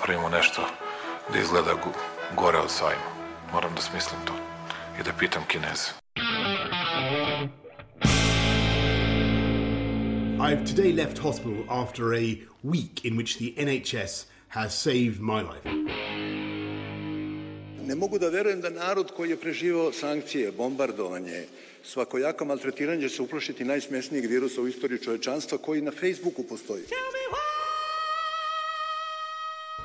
napravimo nešto da izgleda gore od sajma. Moram da smislim to i da pitam Kineze. I've today left hospital after a week in which the NHS has saved my life. Ne mogu da verujem da narod koji je preživao sankcije, bombardovanje, svakojako maltretiranje će se uplašiti najsmješnijeg virusa u istoriji čovečanstva koji na Facebooku postoji.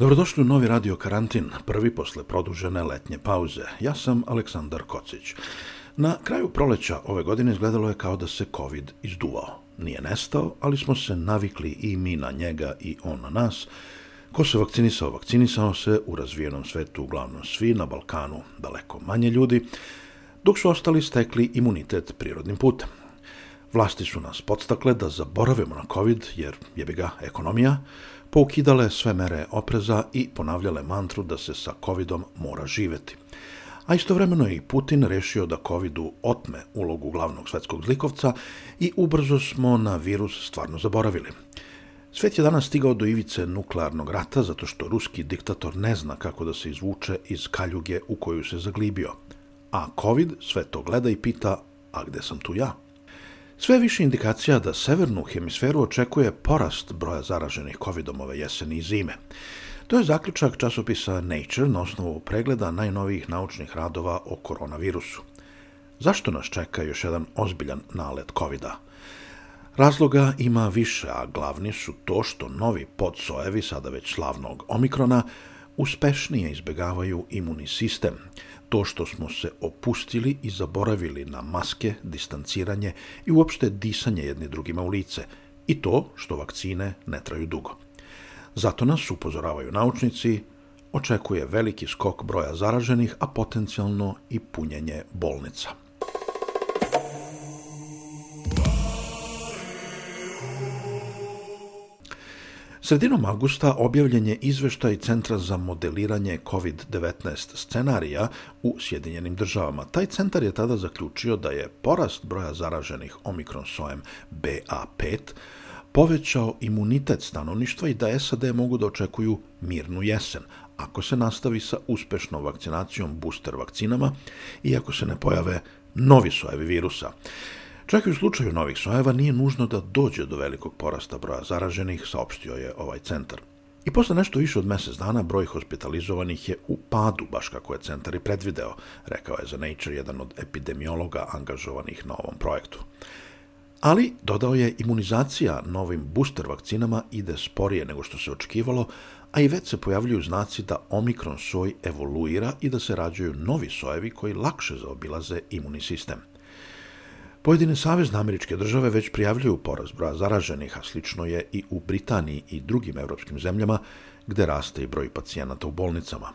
Dobrodošli u novi Radio Karantin, prvi posle produžene letnje pauze. Ja sam Aleksandar Kocić. Na kraju proleća ove godine izgledalo je kao da se COVID izduvao. Nije nestao, ali smo se navikli i mi na njega i on na nas. Ko se vakcinisao, vakcinisao se u razvijenom svetu, uglavnom svi, na Balkanu daleko manje ljudi, dok su ostali stekli imunitet prirodnim putem. Vlasti su nas podstakle da zaboravimo na COVID, jer jebi ga ekonomija, poukidale sve mere opreza i ponavljale mantru da se sa COVIDom mora živeti. A istovremeno je i Putin rešio da COVIDu otme ulogu glavnog svetskog zlikovca i ubrzo smo na virus stvarno zaboravili. Svet je danas stigao do ivice nuklearnog rata zato što ruski diktator ne zna kako da se izvuče iz kaljuge u koju se zaglibio. A COVID sve to gleda i pita, a gde sam tu ja? Sve više indikacija da severnu hemisferu očekuje porast broja zaraženih COVID-om ove jeseni i zime. To je zaključak časopisa Nature na osnovu pregleda najnovijih naučnih radova o koronavirusu. Zašto nas čeka još jedan ozbiljan nalet covid -a? Razloga ima više, a glavni su to što novi podsojevi, sada već slavnog omikrona, uspešnije izbegavaju imunni sistem, to što smo se opustili i zaboravili na maske, distanciranje i uopšte disanje jedni drugima u lice, i to što vakcine ne traju dugo. Zato nas, upozoravaju naučnici, očekuje veliki skok broja zaraženih, a potencijalno i punjenje bolnica. Sredinom augusta objavljen je izveštaj Centra za modeliranje COVID-19 scenarija u Sjedinjenim državama. Taj centar je tada zaključio da je porast broja zaraženih omikron sojem BA5 povećao imunitet stanovništva i da SAD mogu da očekuju mirnu jesen, ako se nastavi sa uspešnom vakcinacijom booster vakcinama i ako se ne pojave novi sojevi virusa. Čak i u slučaju novih sojeva nije nužno da dođe do velikog porasta broja zaraženih, saopštio je ovaj centar. I posle nešto više od mesec dana broj hospitalizovanih je u padu, baš kako je centar i predvideo, rekao je za Nature jedan od epidemiologa angažovanih na ovom projektu. Ali, dodao je, imunizacija novim booster vakcinama ide sporije nego što se očekivalo, a i već se pojavljuju znaci da omikron soj evoluira i da se rađaju novi sojevi koji lakše zaobilaze imunni sistem. Pojedine savezne američke države već prijavljuju porast broja zaraženih, a slično je i u Britaniji i drugim evropskim zemljama, gde raste i broj pacijenata u bolnicama.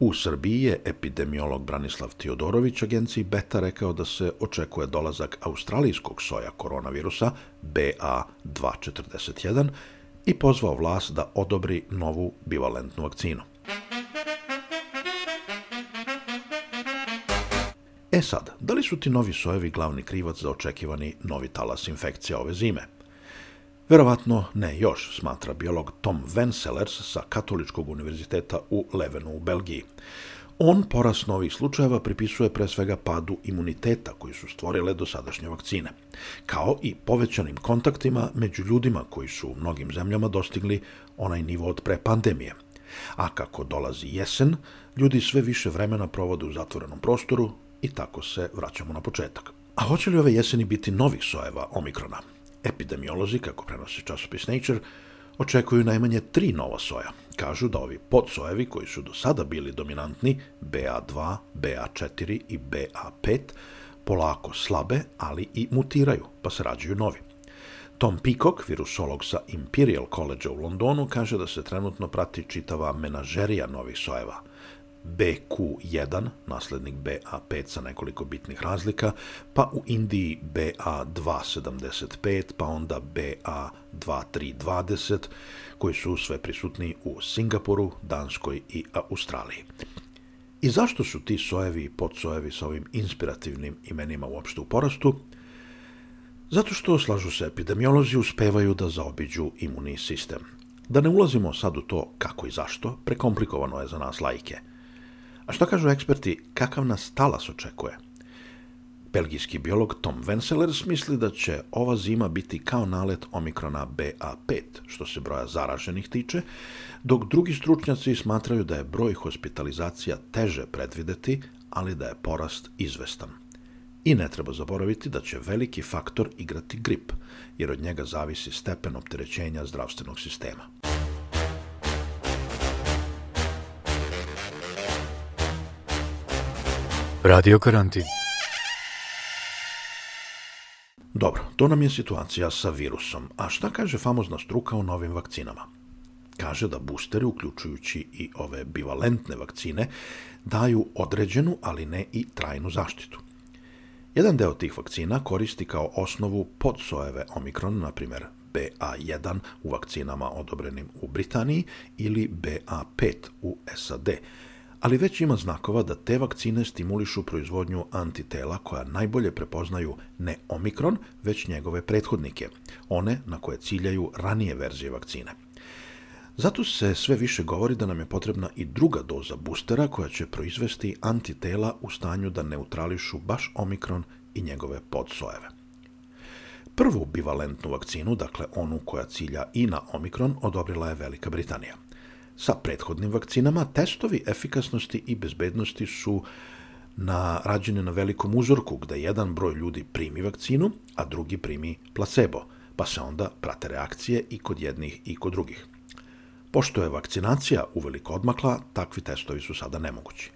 U Srbiji je epidemiolog Branislav Teodorović agenciji Beta rekao da se očekuje dolazak australijskog soja koronavirusa BA241 i pozvao vlast da odobri novu bivalentnu vakcinu. E sad, da li su ti novi sojevi glavni krivac za očekivani novi talas infekcija ove zime? Verovatno ne još, smatra biolog Tom Venselers sa Katoličkog univerziteta u Levenu u Belgiji. On porast novih slučajeva pripisuje pre svega padu imuniteta koji su stvorile dosadašnje vakcine, kao i povećanim kontaktima među ljudima koji su u mnogim zemljama dostigli onaj nivo od pre pandemije. A kako dolazi jesen, ljudi sve više vremena provode u zatvorenom prostoru i tako se vraćamo na početak. A hoće li ove jeseni biti novih sojeva omikrona? Epidemiolozi, kako prenosi časopis Nature, očekuju najmanje tri nova soja. Kažu da ovi podsojevi koji su do sada bili dominantni, BA2, BA4 i BA5, polako slabe, ali i mutiraju, pa se rađaju novi. Tom Peacock, virusolog sa Imperial College u Londonu, kaže da se trenutno prati čitava menažerija novih sojeva. BQ1, naslednik BA5 sa nekoliko bitnih razlika, pa u Indiji BA275, pa onda BA2320, koji su sve prisutni u Singapuru, Danskoj i Australiji. I zašto su ti sojevi i podsojevi sa ovim inspirativnim imenima uopšte u porastu? Zato što, slažu se epidemiolozi, uspevaju da zaobiđu imunni sistem. Da ne ulazimo sad u to kako i zašto, prekomplikovano je za nas lajke. A što kažu eksperti, kakav nas talas očekuje? Belgijski biolog Tom Venselers misli da će ova zima biti kao nalet omikrona BA5, što se broja zaraženih tiče, dok drugi stručnjaci smatraju da je broj hospitalizacija teže predvideti, ali da je porast izvestan. I ne treba zaboraviti da će veliki faktor igrati grip, jer od njega zavisi stepen opterećenja zdravstvenog sistema. Radio karantin. Dobro, to nam je situacija sa virusom. A šta kaže famozna struka o novim vakcinama? Kaže da boosteri, uključujući i ove bivalentne vakcine, daju određenu, ali ne i trajnu zaštitu. Jedan deo tih vakcina koristi kao osnovu podsojeve Omikron, na primjer BA1 u vakcinama odobrenim u Britaniji ili BA5 u SAD, ali već ima znakova da te vakcine stimulišu proizvodnju antitela koja najbolje prepoznaju ne omikron, već njegove prethodnike, one na koje ciljaju ranije verzije vakcine. Zato se sve više govori da nam je potrebna i druga doza boostera koja će proizvesti antitela u stanju da neutrališu baš omikron i njegove podsojeve. Prvu bivalentnu vakcinu, dakle onu koja cilja i na omikron, odobrila je Velika Britanija. Sa prethodnim vakcinama testovi efikasnosti i bezbednosti su na, rađene na velikom uzorku, gde jedan broj ljudi primi vakcinu, a drugi primi placebo, pa se onda prate reakcije i kod jednih i kod drugih. Pošto je vakcinacija uveliko odmakla, takvi testovi su sada nemogući.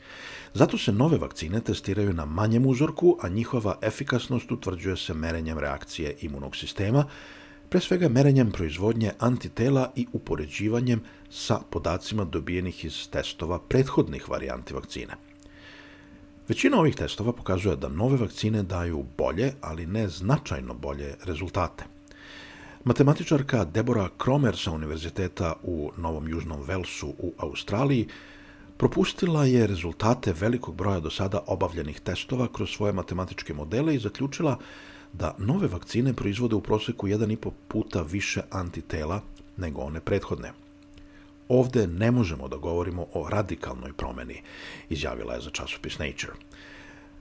Zato se nove vakcine testiraju na manjem uzorku, a njihova efikasnost utvrđuje se merenjem reakcije imunog sistema, pre svega merenjem proizvodnje antitela i upoređivanjem sa podacima dobijenih iz testova prethodnih varijanti vakcine. Većina ovih testova pokazuje da nove vakcine daju bolje, ali ne značajno bolje rezultate. Matematičarka Deborah Kromer sa Univerziteta u Novom Južnom Velsu u Australiji propustila je rezultate velikog broja do sada obavljenih testova kroz svoje matematičke modele i zaključila da nove vakcine proizvode u proseku 1,5 puta više antitela nego one prethodne. Ovde ne možemo da govorimo o radikalnoj promeni, izjavila je za časopis Nature.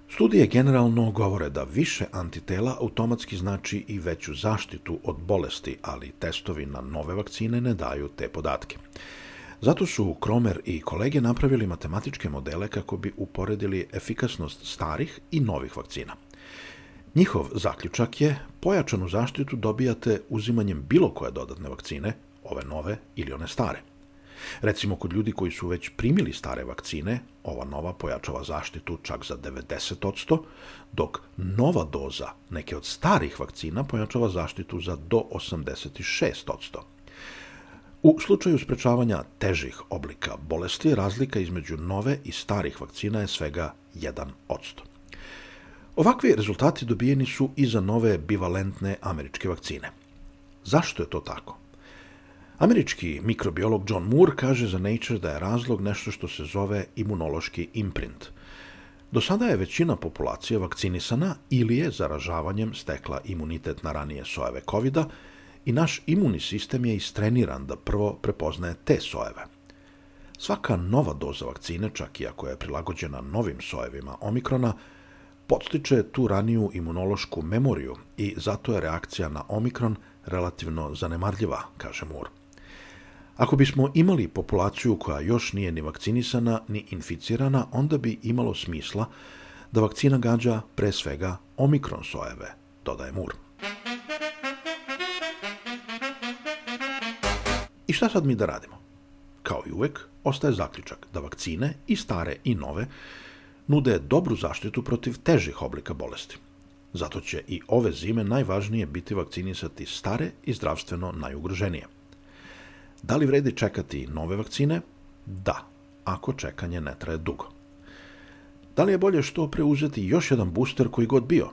Studije generalno govore da više antitela automatski znači i veću zaštitu od bolesti, ali testovi na nove vakcine ne daju te podatke. Zato su Kromer i kolege napravili matematičke modele kako bi uporedili efikasnost starih i novih vakcina. Njihov zaključak je pojačanu zaštitu dobijate uzimanjem bilo koje dodatne vakcine, ove nove ili one stare. Recimo, kod ljudi koji su već primili stare vakcine, ova nova pojačava zaštitu čak za 90%, dok nova doza neke od starih vakcina pojačava zaštitu za do 86%. U slučaju sprečavanja težih oblika bolesti, razlika između nove i starih vakcina je svega 1%. Ovakvi rezultati dobijeni su i za nove bivalentne američke vakcine. Zašto je to tako? Američki mikrobiolog John Moore kaže za Nature da je razlog nešto što se zove imunološki imprint. Do sada je većina populacije vakcinisana ili je zaražavanjem stekla imunitet na ranije sojeve covid i naš imunni sistem je istreniran da prvo prepoznaje te sojeve. Svaka nova doza vakcine, čak i ako je prilagođena novim sojevima omikrona, podstiče tu raniju imunološku memoriju i zato je reakcija na omikron relativno zanemarljiva, kaže Moore. Ako bismo imali populaciju koja još nije ni vakcinisana ni inficirana, onda bi imalo smisla da vakcina gađa pre svega omikron sojeve, dodaje Moore. I šta sad mi da radimo? Kao i uvek, ostaje zaključak da vakcine, i stare i nove, nude dobru zaštitu protiv težih oblika bolesti. Zato će i ove zime najvažnije biti vakcinisati stare i zdravstveno najugroženije. Da li vredi čekati nove vakcine? Da, ako čekanje ne traje dugo. Da li je bolje što preuzeti još jedan booster koji god bio?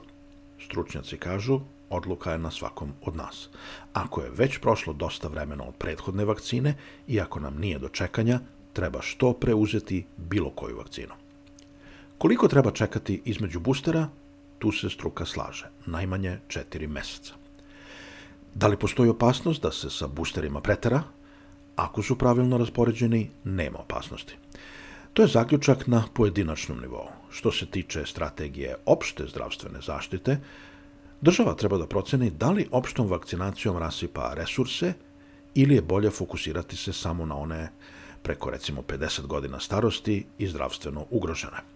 Stručnjaci kažu, odluka je na svakom od nas. Ako je već prošlo dosta vremena od prethodne vakcine i ako nam nije do čekanja, treba što preuzeti bilo koju vakcinu. Koliko treba čekati između boostera? Tu se struka slaže, najmanje 4 meseca. Da li postoji opasnost da se sa boosterima pretera? Ako su pravilno raspoređeni, nema opasnosti. To je zaključak na pojedinačnom nivou. Što se tiče strategije opšte zdravstvene zaštite, država treba da proceni da li opštom vakcinacijom rasipa resurse ili je bolje fokusirati se samo na one preko recimo 50 godina starosti i zdravstveno ugrožene.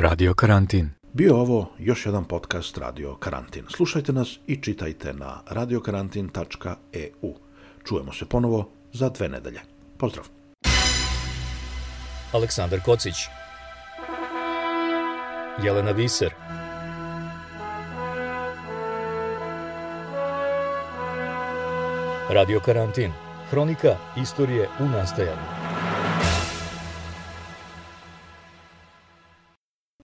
Radio karantin. Bio ovo još jedan podcast Radio Karantin. Slušajte nas i čitajte na radiokarantin.eu. Čujemo se ponovo za dve nedelje. Pozdrav! Aleksandar Kocić Jelena Viser Radio karantin. Hronika istorije u nastajanju.